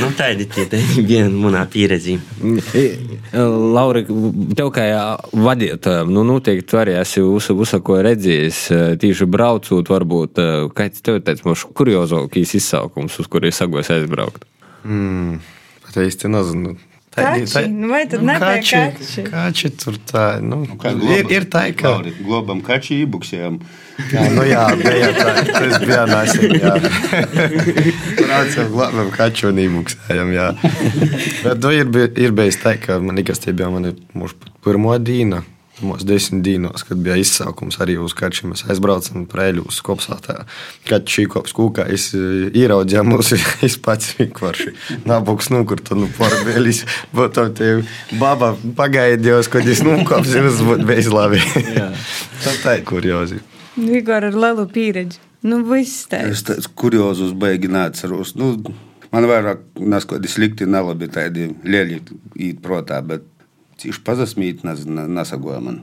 nu, tādi tie bija manā pieredzē. Laura, tev kā vadītājam, nu, noteikti tu arī esi uzsako redzējis, tīši braucot, varbūt, kāds tev ir tāds mums kuriozākais izsaukums, uz kuru sagos aizbraukt? Mm, pat īsti nezinu. Kači, tā, nu vai tad nu, kači, kači? Kači tur tā, nu, nu globam, ir, ir tā, ka... Globam kači ībuksējam. Jā, nu jā, bija tā, tas bija nesen, jā. Braucam globam kači un ībuksējam, jā. Bet, nu, ir, ir bijis tā, ka man nekas tie bija mani mūsu pirmo dīna. Mūsu desmit dienos, kad bija izsaukums arī uz kačiem, mēs aizbraucām preļu uz kopsātā. Kad šī kops kūkā es ieraudzīju mūsu, es pats vienkārši nabuks, nu, kur tu nu porbelis, bet tam te baba pagaidījos, kad es nukops, jums būtu bijis labi. Tā ir kuriozi. Igor ar lielu pieredzi. Nu, viss tā. Es tāds kuriozus baigi neatceros. Nu, man vairāk nes kādi slikti, nelabi tādi lieli īt protā, bet Cīši pazasmīt, nesagoja man.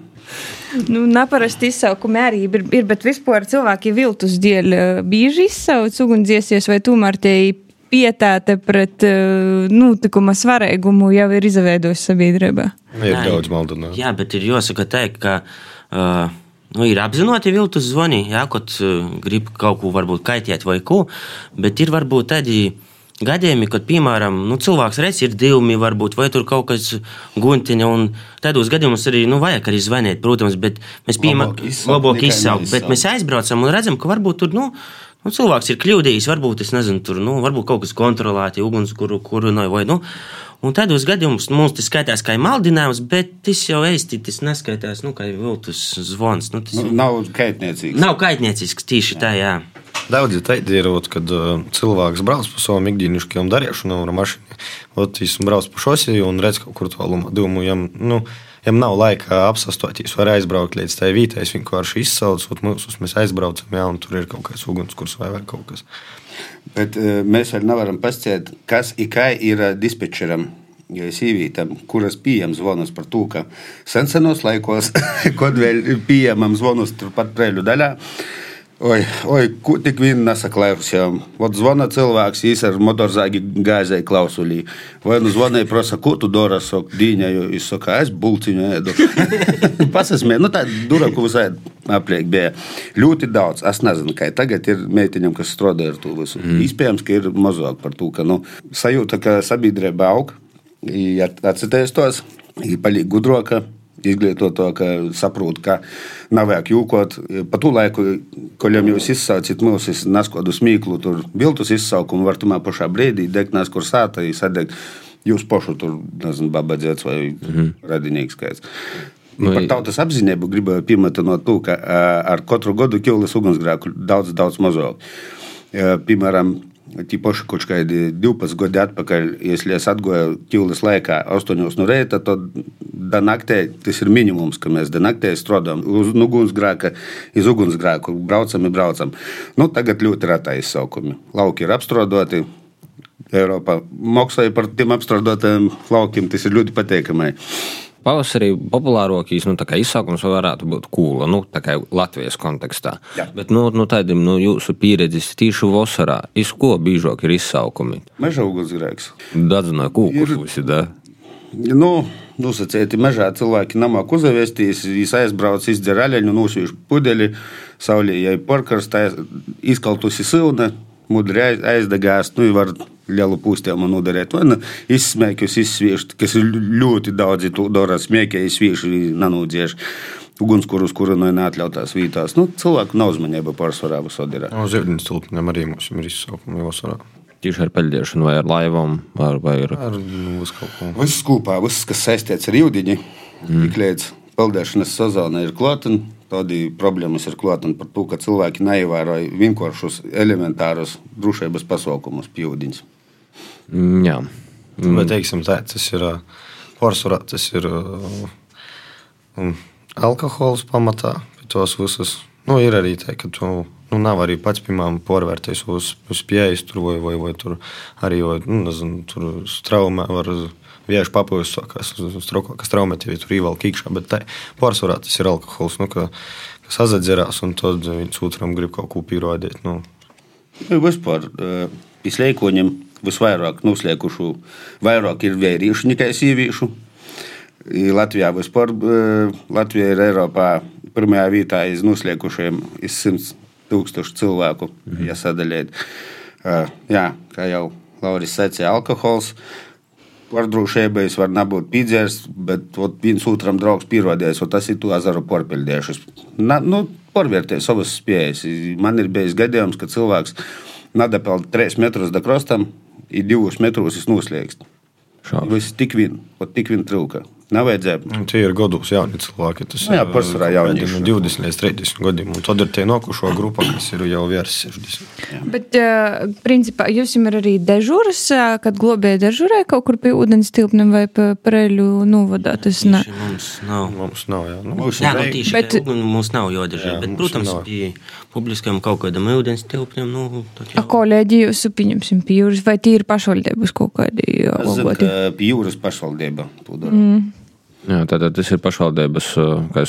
Nu, Neparasti izsaukumi arī ir, ir, bet vispār cilvēki viltus dēļ eh, bieži izsauc ugunsdziesies vai tomēr tie pietāte pret uh, notikuma svarīgumu jau ir izveidojusi sabiedrībā. Ir daudz maldinājumu. Jā, bet ir jāsaka teikt, ka. Uh, Nu, ir apzināti viltus zvani, jā, kad uh, grib kaut ko varbūt kaitēt vai ko, bet ir varbūt tādi gadījumi, kad, piemēram, nu, cilvēks redz, ir divi, varbūt, vai tur kaut kas guntiņa, un tādos gadījumos arī, nu, vajag arī zvanīt, protams, bet mēs piemēram, labāk izsaukt, bet mēs aizbraucam un redzam, ka varbūt tur, nu, nu cilvēks ir kļūdījis, varbūt, es nezinu, tur, nu, varbūt kaut kas kontrolēti, uguns, kuru, kuru, no, vai, nu, Un tādos gadījumos mums tas skaitās kā maldinājums, bet tas jau īsti tas neskaitās nu, kā viltus zvans. Nu, tas nu, nav kaitniecīgs. Nav kaitniecīgs, tieši tā, jā. Daudz ir teikt, kad uh, cilvēks brauc pa savam ikdienišķiem darīšanām ar mašīnu. Ot, viņš brauc pa šosei un redz kaut kur tālumā. Domāju, jam, nu, jam nav laika apsastoties, var aizbraukt līdz tai vītai. Es vienkārši izsaucu, mūsu mēs aizbraucam, jā, un tur ir kaut kāds ugunskurs vai kaut kas. Bet uh, mēs vēl nevaram pasciet, kas ikai ir uh, dispečeram sīvītam, kuras pieejams zvanus par to, ka senos laikos, kad vēl pieejamam zvanus turpat preļu daļā, Oi, oi, ko tik vien nesaklausījām. Vat zvana cilvēks, viņš ar motorzāgi gāzēja klausulī. Vai nu zvanīja, prasa, ko tu dari, saka, dīņēju. Viņš saka, es bulciņu ēdu. Pasasmē, nu tā duraku visai apliek bija. Ļoti daudz. Es nezinu, kā tagad ir meitiņam, kas strādā ar to visu. Mm. Iespējams, ka ir mazāk par to, ka, nu, sajūta, ka sabiedrība aug, ja atcitēs tos, ir palīgi gudroka izglītoto, ka saprot, ka nav vajag jūkot. Pa to laiku, kad jūs izsaucat mūsu neskodu smīklu, tur viltus izsaukumu, var tumā pašā brīdī degt nes kur sāta, sadegt jūs pašu tur, nezinu, babadzēts vai mm -hmm. radinieks skaits. Nu, par tautas apziņību gribēju piemetinot to, ka ar katru gadu ķīlis ugunsgrēku daudz, daudz mazāk. Piemēram, Tīpaši kaut kādi 12 gadi atpakaļ, ja es atgāju ķīlas laikā, 8 no rīta, tad naktī tas ir minimums, ka mēs naktī strādājam uz ugunsgrēka, iz ugunsgrēku, braucam, braucam. Nu, tagad ļoti reta izsaukumi. Lauki ir apstrādāti. Eiropā maksāja par tiem apstrādātiem laukiem, tas ir ļoti patīkami. Pavasarī populārākais nu, izsaukums varētu būt kūla, nu, Latvijas kontekstā. Jā. Bet nu, nu, tādiem nu, jūsu pieredzes tīši vasarā, iz ko biežāk ir izsaukumi? Meža ugunsgrēks. Dadzināja kūkus ir... visi, da? Nu, nosacīti mežā cilvēki namāk uzavestīs, viņš aizbrauc, izdzer aļaņu, nosvīš pudeļi, saulē, ja ir porkarstā, izkaltusi silna, mudri aizdegās, nu, var lielu pūstēmu nodarīt. Vai nu izsmēķus, izsviešt, kas ir ļoti daudzi to dara, smēķē, izsvieši, nanūdzieši. Ugunskurus, kuru no neatļautās vietās. Nu, cilvēku nav uzmanība pārsvarā visur. Uz ūdens tilpnēm arī mums ir izsaukumi vasarā. Tieši ar peļķēšanu, vai ar laivām, vai, vai ar, ar nu, kaut ko. Viss kopā, viss, kas saistīts ar ūdeni, mm. ik līdz peldēšanas sezonai ir klāta. Tādi problēmas ir klāta par to, ka cilvēki neievēroja vienkāršus elementārus drošības pasaukumus ūdens. Mm, jā, mm. bet teiksim, tā, tas ir pārsvarā, tas ir um, alkohols pamatā. Tos visus nu, ir arī tā, ka tu nu, nav arī pats pirmām porvērties uz, uz pieejas tur vai, vai, vai tur arī, vai, nu, nezinu, tur straumē var vienkārši papildus, kas, kas traumatīgi tur ievelk iekšā. Bet tā, pārsvarā tas ir alkohols, nu, ka, kas azadzerās un tad viens otram grib kaut ko pierādīt. Nu. Vispār izslēgojumiem visvairāk noslēgušu, vairāk ir vēriešu nekā sieviešu. Latvijā vispār Latvija ir Eiropā pirmajā vietā iz noslēgušiem iz 100 tūkstošu cilvēku, mhm. ja sadaļēt. Jā, kā jau Lauris sacīja, alkohols. Uh, Vardrūšēbais var nebūt piedzērs, bet ot, viens otram draugs pierādījis, un tas ir to azaru porpeļdiešus. Na, nu, porvērtēja savas spējas. Man ir bijis gadījums, ka cilvēks nadapēl 3 metrus da krostam, ir 2 metrus noslēgst. Viss tik vien, tik vien trūka. Nevajadzēja. Tie ir gados jauni cilvēki. Tas nu, jā, pārsvarā jauni. No 20 līdz 30 gadiem. Un tad ir tie nokušo grupa, kas ir jau virs 60. Jā. Bet, uh, principā, jums ir arī dežūras, kad globēja dežūrē kaut kur pie ūdens tilpnēm vai pa preļu novadā. Tas ne. Mums nav. Mums nav, jā. Nu, mums jā, nu, tīši, bet, mums nav jodežē. Bet, protams, pie publiskam kaut kādam ūdens tilpnēm, nu, jau. A kolēģi jūs, pieņemsim, pie jūras, vai tīri pašvaldības kaut kādi? Es zinu, ka pie jūras pašvaldība to dara. Mm. Jā, tātad tas ir pašvaldības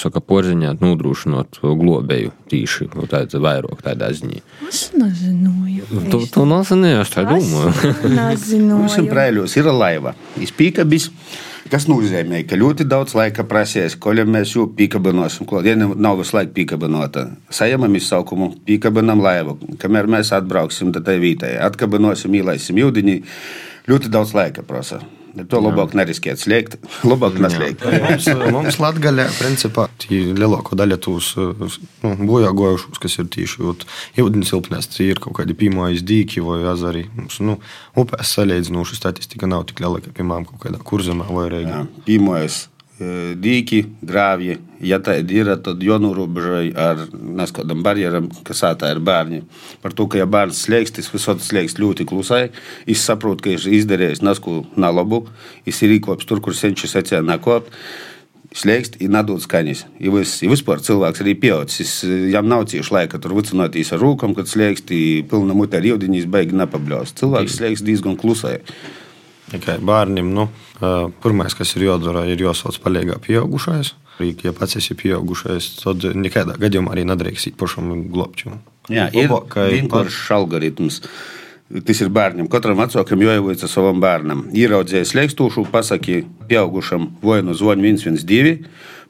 saka, porziņā nodrošinot globēju tīši tādā vairāk tādā ziņā. Es nezināju. Tu, tu nezināji, es tā domāju. Nezināju. Mums prēļos ir laiva. Izpīkabis. Tas nozīmē, ka ļoti daudz laika prasīs, ko mēs jau pīkabinosim. Ja nav visu laiku pīkabinota, sajamam izsaukumu, pīkabinam laivu. Kamēr mēs atbrauksim, tad tai vītai atkabinosim, ielaisim jūdiņi. Ļoti daudz laika prasa. To labāk neriskēt slēgt. Labāk neslēgt. mums, mums Latvijā, principā, lielāko daļu tūs nu, bojā gojušos, kas ir tieši ūdens silpnēs, ir kaut kādi pīmājas dīki vai azari. Mums, nu, upēs salīdzinoši statistika nav tik liela, kā, piemēram, kaut kādā kurzemē vai reģionā. Pīmājas grāvji. Ja tādi ir, tad jānorobežojas ar neskādām barjerām, kas tā ir bērni. Par to, ka ja bērns slēgst, tas visur slēgst ļoti klusai. Es saprotu, ka viņš ir izdarījis nesku nalabu. Viņš ir īkops tur, kur senčs secēja nekopt. Slēgst, ir nedod skaņas. Ja vis, ja vispār cilvēks arī pieaudzis. Viņam nav cieši laika tur vicināties ar rūkām, kad slēgst, pilna mutē ar ieudīņas, beigi nepabļaus. Cilvēks slēgst diezgan klusai. Tikai bērniem, nu, pirmais, kas ir jādara, ir jāsauc palīgā pieaugušais. Ja pats esi pieaugušais, tad nekādā gadījumā arī nedrīkst pašam glābt. Jā, ir vienkāršs algoritms. Tas ir bērnam. Katram vecākam jāievāca savam bērnam. Ieraudzījis slēgstošu, pasaki pieaugušam, vai nu zvanīt 112,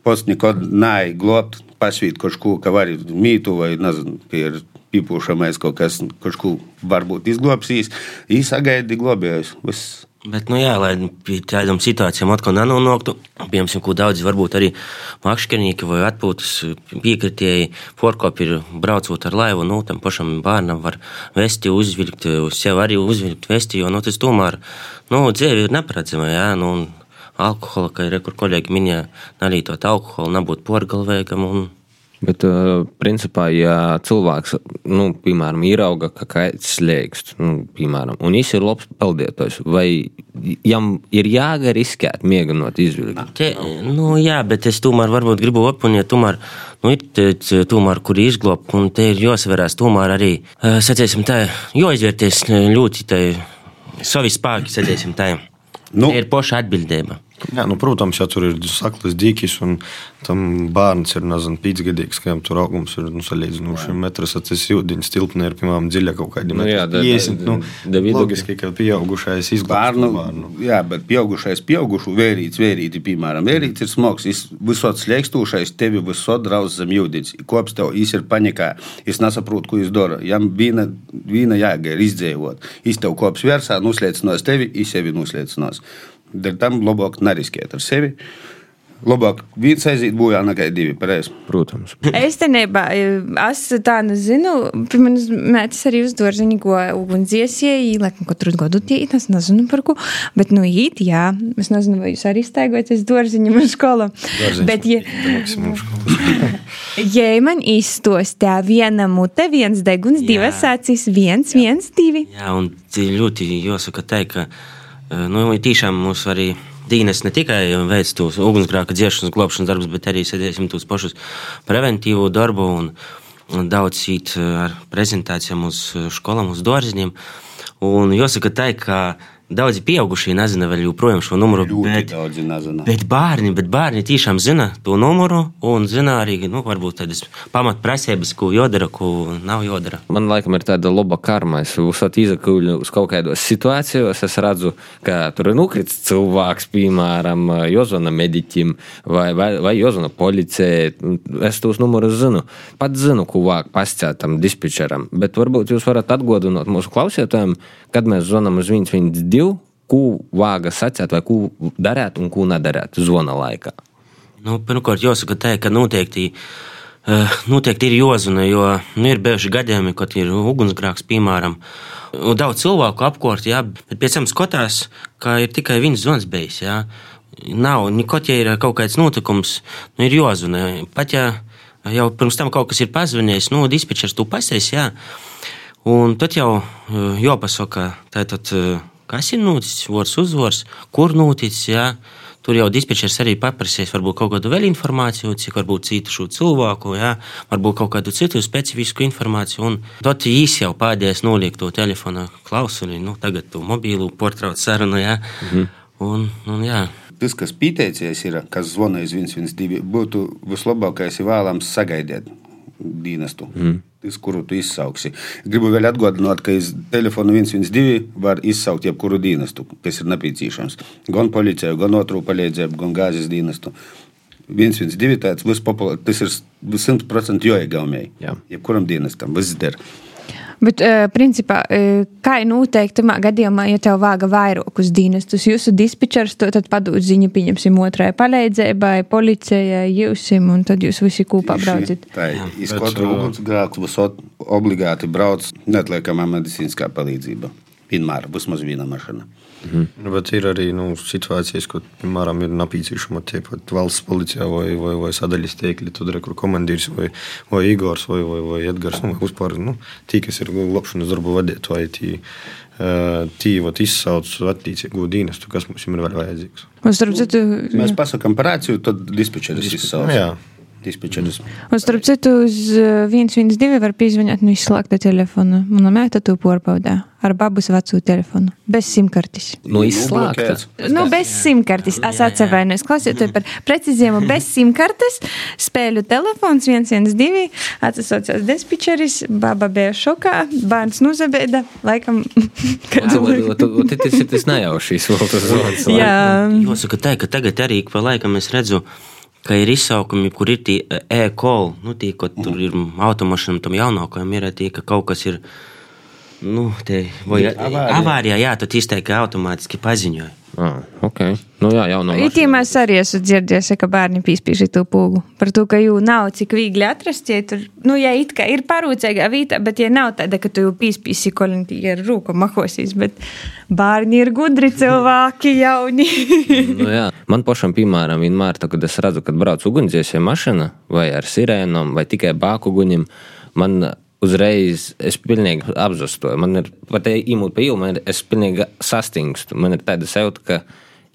pats nekad nāja glābt, pasvīt kaut ko, ka var mītu vai nezinu, ir pīpušamais kaut kas, kaut ko varbūt izglābsīs. Īsagaidi glābējus. Viss Bet, nu, jā, lai pie tādām situācijām atkal nenonāktu, piemēram, ko daudzi varbūt arī makšķernieki vai atpūtas piekritēji, porkopi ir braucot ar laivu, nu, tam pašam bērnam var vesti, uzvilkt, uz sevi arī uzvilkt vesti, jo, nu, tas tomēr, nu, dzīve ir neparedzama, jā, nu, un alkohola, kā ir, kur kolēģi minēja, nalītot alkoholu, nebūt porgalvēgam un Bet, uh, principā, ja cilvēks, nu, piemēram, ierauga, ka kāds slēgst, nu, piemēram, un viņš ir labs peldētājs, vai jam ir jāga riskēt, mēģinot izvilkt? Te, nu, jā, bet es tomēr varbūt gribu apuniet, tomēr, nu, ir tomēr, kur izglobt, un te ir jāsverās tomēr arī, sacēsim tā, jāizvērties ļoti tā, savi spēki, sacēsim tā. Nu, Te ir poša atbildība. Jā, nu, protams, ja tur ir saklis dīķis un tam bērns ir nezinu, pīcgadīgs, ka tur augums ir nu, salīdzinoši metrs, tas jūdiņas tilpne ir, piemēram, dziļa kaut kādi nu, jā, da, iesimt, nu, logiski, ka pieaugušais izglābs bērnu. bērnu. Jā, bet pieaugušais pieaugušu vērīts, vērīti, piemēram, vērīts ir smogs, jis visot slēgstūšais, tevi visot drauz zem jūdīts, kops tev, jis ir panikā, jis nesaprot, ko jis dara, jam vīna, vīna jāga ir izdzēvot, jis tev kops versā, nuslēcinos tevi, jis sevi nuslēcinos. Dēļ tam labāk neriskēt ar sevi. Labāk viens aiziet bojā nekā divi. Pareiz. Protams. Es te nebā, es tā nezinu. Pirms mētis arī uz dārziņu, ko ugunsdziesēji, laikam, katru gadu tie, es nezinu par ko. Bet, nu, īt, jā, es nezinu, vai jūs arī staigojaties dārziņu un skolā. Bet, ja, ja man izstostā viena mute, viens deguns, divas acīs, viens, viens, divi. Jā, un ļoti jāsaka tā, ka Nu, tiešām mums arī Dīnes ne tikai veic tos ugunsgrēka dziešanas, glābšanas darbus, bet arī sēdēsim tos pašus preventīvo darbu un, daudz sīt ar prezentācijām uz skolām, uz dārziņiem. Un jāsaka tā, ka Daudzi pieaugušie nezina vēl joprojām šo numuru. Bet, nezina. bet bērni, bet bērni tiešām zina to numuru un zina arī, nu, varbūt tādas pamatprasības, ko jodara, ko nav jodara. Man laikam ir tāda laba karma. Es uzsācu izakūļu uz kaut kādos situācijos. Es redzu, ka tur ir nokritis cilvēks, piemēram, Jozona mediķim vai, vai, vai Jozona policijai. Es tos numurus zinu. Pat zinu, ko vāk pascēt tam dispečeram. Bet varbūt jūs varat atgodināt mūsu klausītājiem, kad mēs zvanām uz 112 ko vāga sacīt, vai ko darīt un ko nedarīt zvana laikā? Nu, pirmkārt, jāsaka, tā, ka noteikti, uh, noteikti ir jāzina, jo nu, ir bijuši gadījumi, kad ir ugunsgrēks, piemēram, daudz cilvēku apkārt, jā, bet pēc tam skatās, ka ir tikai viens zvans bijis. Jā. Nav, kaut ja ir kaut kāds notikums, nu, ir jāzina. Pat ja jau pirms tam kaut kas ir pazvanījis, nu, dispečers tu pasies, jā. Un tad jau jāpasaka, tātad kas ir noticis, vārds uzvārds, kur noticis. Jā. Tur jau dispečers arī paprasīs, varbūt kaut kādu vēl informāciju, cik varbūt citu šo cilvēku, jā, varbūt kaut kādu citu specifisku informāciju. Un tad īsi jau pēdējais noliek to telefona klausuli, nu, tagad to mobīlu portrauc sarunu, jā. Mhm. Un, un, jā. Tas, kas pieteicies, ir, kas zvanīja 112, būtu vislabākais ir vēlams sagaidīt dienestu. Mm uz kuru tu izsauksi. Gribu vēl atgādināt, ka iz telefona 112 var izsaukt jebkuru dienestu, kas ir nepieciešams. Gan policiju, gan otru palīdzību, gan gāzes dienestu. 112 tāds vispopulārākais, tas ir 100% joigaumēji. Jebkuram dienestam, viss der. Bet, uh, principā, uh, kā ir noteikti tamā gadījumā, ja tev vāga vairākus dienestus, jūsu dispečers to tad padod ziņu, pieņemsim, otrai palīdzībai, policijai, jūsim, un tad jūs visi kopā braucat. Tā ir. Iz katru ugunsgrēku būs obligāti brauc neatliekamā medicīniskā palīdzība. Vienmēr būs maz viena mašīna. Mhm. Nu, bet ir arī nu, situācijas, kad, piemēram, ir nepieciešama tiepat valsts policijā vai, vai, vai sadaļas tiekļi, tad ir kur komandīrs vai, vai Igors vai, vai, vai Edgars. Nu, vispār, nu, tī, kas ir glābšanas darbu vadītāji, tī, tī vat, izsauc attiecīgo dienestu, kas mums ir vēl vajadzīgs. Citu, Mēs pasakām par rāciju, tad dispečeris izsauc. Jā dispečeris. Un starp citu, uz 112 eh, var pīzvanīt no izslēgta telefona. Mana mēta to porpaudā ar babus veco telefonu. Bez simkartes. No izslēgta? Nu, bez simkartes. Es atceros, klausieties par precīziem, bez simkartes. Spēļu telefons 112, atsasaucās dispečeris, baba bija šokā, bērns nuzabēda, laikam. Tas ir tas nejaušīs vēl tas zvans. Jā. Jāsaka tā, ka tagad arī pa laikam es redzu, ka ir izsaukumi, kur ir tie e-call, nu, tie, ka tur ir automašīnām, tam jaunākajam ir tie, ka kaut kas ir Nu, te, vai, Avārijā. avārijā, jā, tu izteikti automātiski paziņoji. Ah, okay. nu, jā, jau no mēs arī esam dzirdējuši, ka bērni pīspīši to pūgu. Par to, ka jū nav cik viegli atrast, ja tur, nu, ja it kā ir parūcīgā vieta, bet ja nav tāda, ka tu jau pīspīsi kolintī ar rūku mahosīs, bet bērni ir gudri cilvēki jauni. nu, jā. Man pašam, piemēram, vienmēr, tā, kad es redzu, kad brauc ugunsdzēsēja mašīna vai ar sirēnām vai tikai bākuguņiem, man uzreiz es pilnīgi apzastoju. Man ir pat īmūt pa ielu, man ir, es pilnīgi sastingstu. Man ir tāda sajūta, ka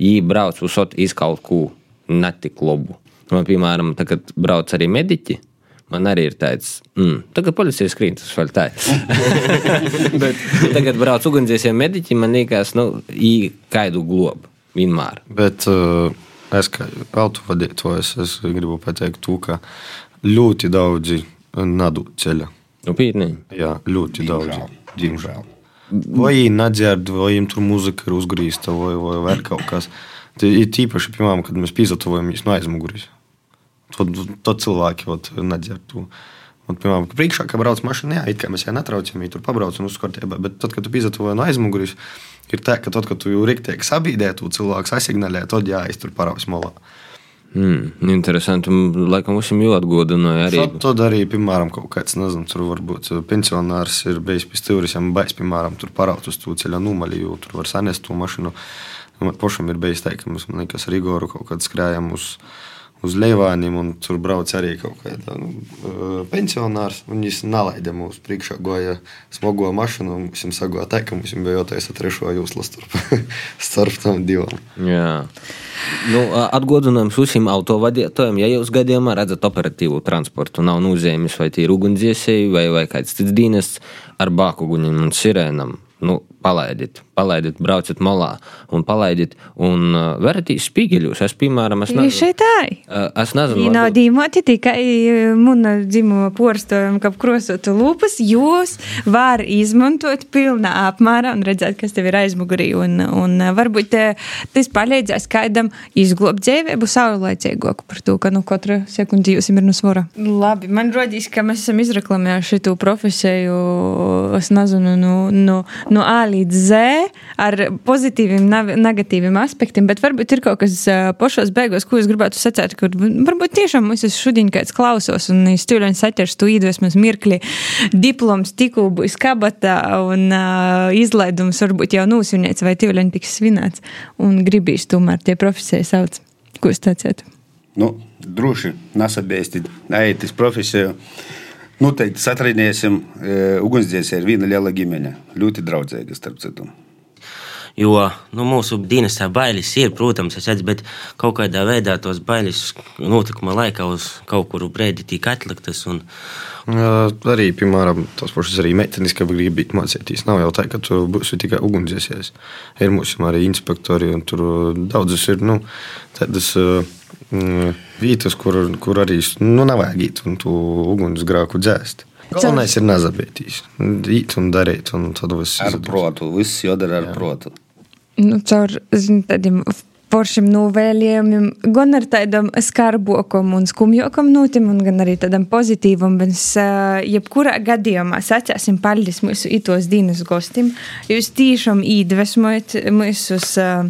viņi brauc uz ot iz kaut ko netik labu. Man, piemēram, tagad brauc arī mediķi. Man arī ir tāds, mm, tagad policija skrīt, tas vēl tā. Bet tagad brauc ugunsdzēsēji mediķi, man liekas, nu, īkaidu globu vienmēr. Bet uh, es kā autovadītājs, es gribu pateikt to, ka ļoti daudzi nadu ceļa. Pītni. Jā, ļoti. Diemžēl. Diemžēl. Vai viņi nedzird, vai viņiem tur mūzika ir uzgrīzta, vai, vai vēl kaut kas. Ir tīpaši, piemēram, kad mēs pīzatojamies no aizmugures. Tad, tad cilvēki nedzird to. Un, piemēram, priekšā, kad brauc mašīna, jā, it kā mēs jau netraucam, viņi tur pabrauc un uzskortībā. Bet tad, kad tu pīzatoji no aizmugures, ir tā, ka tad, kad tu jau rīktīgi sabīdē, tu cilvēku sasignalē, tad jā, es tur paraus malā. Mm, interesanti. Laikam, mums jau atgādināja arī. Tad, tad arī, piemēram, kaut kāds, nezinu, tur varbūt pensionārs ir bijis pie stūris, un baigs, piemēram, tur paraut uz to ceļa numaļu, jo tur var sanest to mašīnu. Man pašam ir bijis tā, ka mums, man liekas, Rigoru kaut kāds skrējām uz, uz Leivāniem, un tur brauc arī kaut kāda nu, eh, pensionārs, viņš nalaida mūsu priekšā goja smago mašīnu, mums viņam sagāja tā, ka mums bija jātais ar trešo jūslu starp, starp tam divam. Jā. Nu, atgādinājums visiem autovadītājiem, ja jūs gadījumā redzat operatīvu transportu, nav nozīmes vai tie ir ugunsdzēsēji vai, vai kāds cits dienests ar bākuguņiem un sirēnam. Nu, palaidiet, palaidiet, brauciet malā un palaidiet. Un uh, veratīs spīgeļus. Es, piemēram, es Tieši tā. Uh, es nezinu, nav dīmoti tikai mūna dzimuma porstojuma, kā krosotu lūpas. Jūs var izmantot pilnā apmērā un redzēt, kas tev ir aizmugurī. Un, un uh, varbūt tas palīdzēs kādam izglobt dzīvību saulaicīgāku par to, ka nu, katra sekundi jums ir no svara. Labi, man rodīs, ka mēs esam izreklamējuši šo profesiju, es nezinu, no, no, no A līdz Z ar pozitīviem, negatīviem aspektiem, bet varbūt ir kaut kas pašos beigās, ko es gribētu sacīt, kur varbūt tiešām mums ir šodien kāds klausos un stūļaini saķers tu iedvesmas mirkli, diploms tikko būs kabatā un uh, izlaidums varbūt jau nūsvinēts vai tīvļaini tiks svinēts un gribīs tomēr tie profesijas sauc. Ko es tecētu? Nu, droši nesabēstīt, aiziet uz profesiju. Noteikti satrādīsim, e, ugunsdzēsēji ir viena liela ģimene. Ļoti draudzīga, starp citu. Jo nu, mūsu dienestā bailes ir, protams, es redzu, bet kaut kādā veidā tos bailes notikuma laikā uz kaut kuru brīdi tika atliktas. Un, Jā, Arī, piemēram, tos pašus arī meitenes, ka gribi mācīties. Nav jau tā, ka tu būsi tikai ugunsdzēsējs. Ir mums arī inspektori, un tur daudzas ir nu, tādas vietas, kur, kur arī nu, nevajag iet un tu ugunsgrāku dzēst. Galvenais ir nezabētīs. Īt un darīt, un tad viss Ar izdosies. protu. Viss jādara ar protu. Nu, caur zin, tādiem foršiem novēlējumiem, gan ar tādam skarbokam un skumjokam notim, un gan arī tādam pozitīvam. Mēs, uh, jebkurā gadījumā sacēsim paldies mūsu itos dienas gostim. Jūs tiešām iedvesmojat mūsus uh,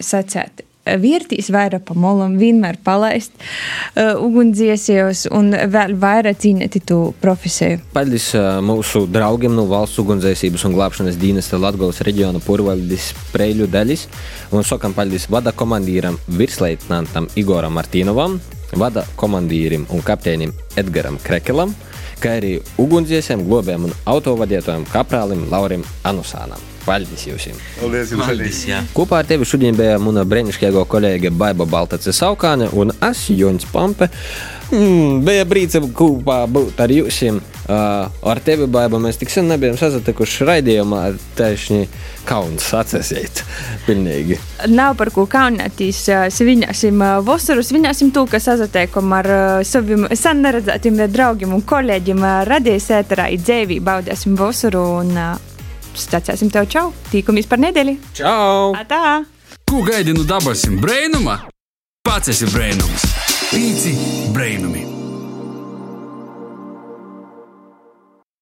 sacēt. Vērtīs vairāk pa molam, vienmēr palaist uh, ugunsdziesējos un vēl vairāk cīnīt to profesiju. Paldies ā, mūsu draugiem no valsts ugunsdzēsības un glābšanas dienesta Latvijas reģiona porvaldis Preļu daļas. Un sakam paldies vada komandīram virsleitnantam Igoram Martīnovam, vada komandīrim un kapteinim Edgaram Krekelam, kā arī ugunsdziesiem, globiem un autovadītājiem kaprālim Laurim Anusānam. Paldies jums! Paldies jums paldies, jā. Kopā ar tevi šodien bija mana brīnišķīgā kolēģe Baiba Baltace Saukāne un es, Joņš Pampe. Mm, bija brīdis kopā būt ar jums. Uh, ar tevi, Baiba, mēs tik sen nebijām sazatikuši raidījumā. Tieši kauns atcesiet. Pilnīgi. Nav par ko kaunēties. Svinēsim vasaru, svinēsim to, kas sazatiekam ar saviem sen neredzētiem draugiem un kolēģiem. Radījis ēterā ir dzēvī, baudēsim vasaru un ā, stācēsim tev čau. Tīkamies par nedēļu. Čau! Tā! Ko gaidi no dabasim brainuma? Pats esi brainums. Pīci brainumi.